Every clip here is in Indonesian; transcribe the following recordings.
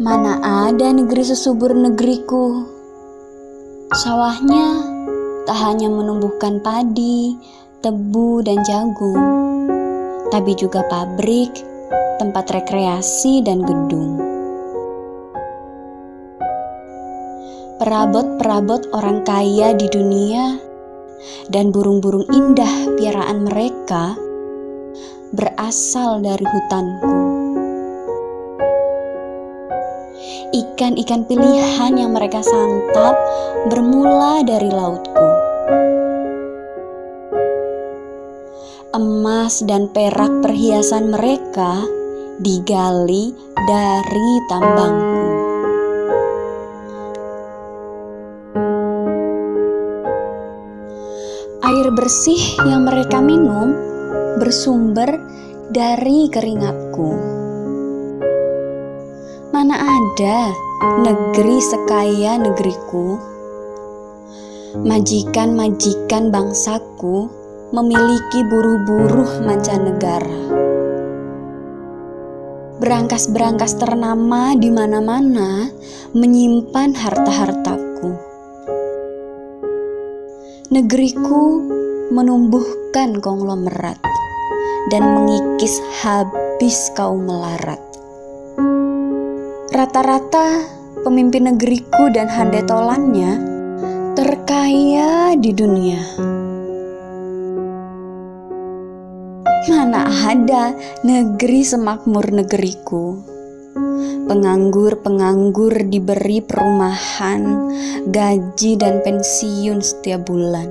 Mana ada negeri sesubur negeriku? Sawahnya tak hanya menumbuhkan padi, tebu, dan jagung, tapi juga pabrik, tempat rekreasi, dan gedung. Perabot-perabot orang kaya di dunia dan burung-burung indah piaraan mereka berasal dari hutanku. Ikan-ikan pilihan yang mereka santap bermula dari lautku. Emas dan perak perhiasan mereka digali dari tambangku. Air bersih yang mereka minum bersumber dari keringatku. Mana ada negeri sekaya negeriku? Majikan-majikan bangsaku memiliki buruh-buruh mancanegara. Berangkas-berangkas ternama di mana-mana menyimpan harta-hartaku. Negeriku menumbuhkan konglomerat dan mengikis habis kaum melarat. Rata-rata pemimpin negeriku dan handetolannya terkaya di dunia. Mana ada negeri semakmur negeriku? Penganggur-penganggur diberi perumahan, gaji, dan pensiun setiap bulan.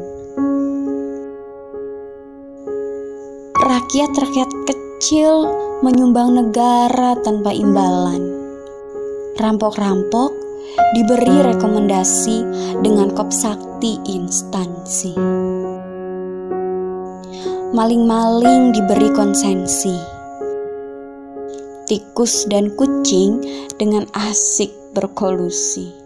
Rakyat-rakyat kecil menyumbang negara tanpa imbalan rampok-rampok diberi rekomendasi dengan kop sakti instansi. Maling-maling diberi konsensi. Tikus dan kucing dengan asik berkolusi.